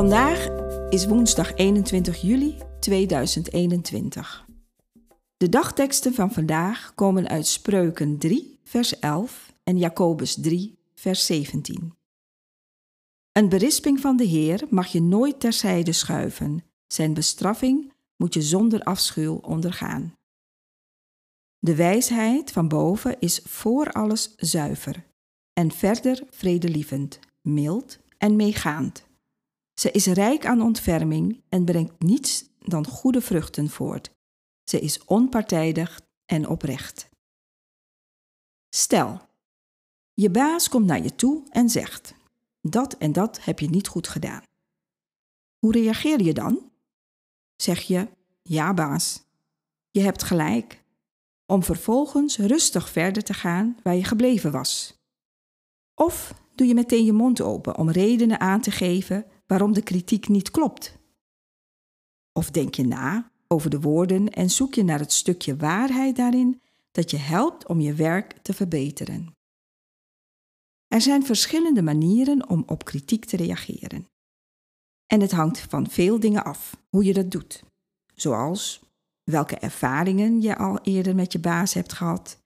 Vandaag is woensdag 21 juli 2021. De dagteksten van vandaag komen uit Spreuken 3, vers 11 en Jacobus 3, vers 17. Een berisping van de Heer mag je nooit terzijde schuiven. Zijn bestraffing moet je zonder afschuw ondergaan. De wijsheid van boven is voor alles zuiver en verder vredelievend, mild en meegaand. Ze is rijk aan ontferming en brengt niets dan goede vruchten voort. Ze is onpartijdig en oprecht. Stel, je baas komt naar je toe en zegt: Dat en dat heb je niet goed gedaan. Hoe reageer je dan? Zeg je: Ja, baas, je hebt gelijk, om vervolgens rustig verder te gaan waar je gebleven was. Of doe je meteen je mond open om redenen aan te geven waarom de kritiek niet klopt? Of denk je na over de woorden en zoek je naar het stukje waarheid daarin dat je helpt om je werk te verbeteren? Er zijn verschillende manieren om op kritiek te reageren. En het hangt van veel dingen af hoe je dat doet, zoals welke ervaringen je al eerder met je baas hebt gehad,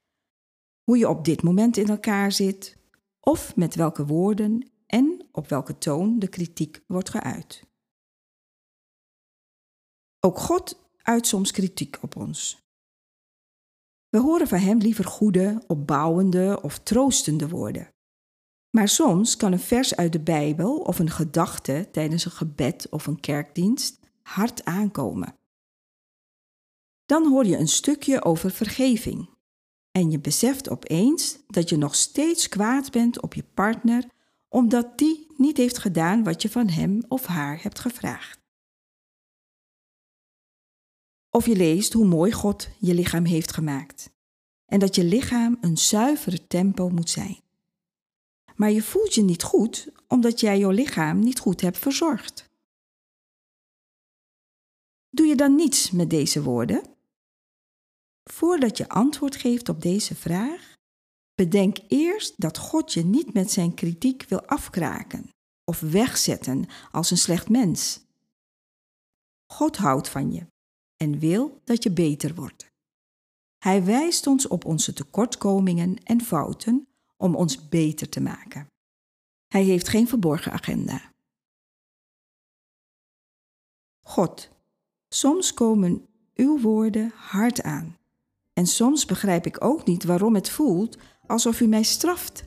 hoe je op dit moment in elkaar zit, of met welke woorden en op welke toon de kritiek wordt geuit. Ook God uit soms kritiek op ons. We horen van Hem liever goede, opbouwende of troostende woorden. Maar soms kan een vers uit de Bijbel of een gedachte tijdens een gebed of een kerkdienst hard aankomen. Dan hoor je een stukje over vergeving en je beseft opeens dat je nog steeds kwaad bent op je partner omdat die niet heeft gedaan wat je van hem of haar hebt gevraagd. Of je leest hoe mooi God je lichaam heeft gemaakt en dat je lichaam een zuivere tempo moet zijn. Maar je voelt je niet goed omdat jij jouw lichaam niet goed hebt verzorgd. Doe je dan niets met deze woorden? Voordat je antwoord geeft op deze vraag, Bedenk eerst dat God je niet met zijn kritiek wil afkraken of wegzetten als een slecht mens. God houdt van je en wil dat je beter wordt. Hij wijst ons op onze tekortkomingen en fouten om ons beter te maken. Hij heeft geen verborgen agenda. God, soms komen uw woorden hard aan. En soms begrijp ik ook niet waarom het voelt alsof u mij straft.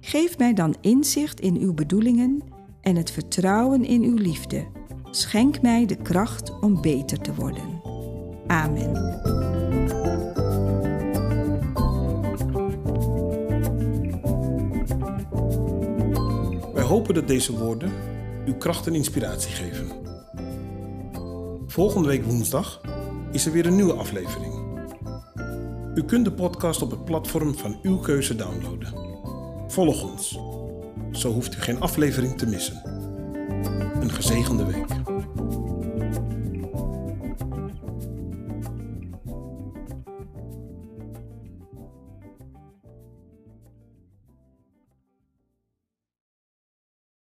Geef mij dan inzicht in uw bedoelingen en het vertrouwen in uw liefde. Schenk mij de kracht om beter te worden. Amen. Wij hopen dat deze woorden uw kracht en inspiratie geven. Volgende week woensdag is er weer een nieuwe aflevering. U kunt de podcast op het platform van uw keuze downloaden. Volg ons. Zo hoeft u geen aflevering te missen. Een gezegende week.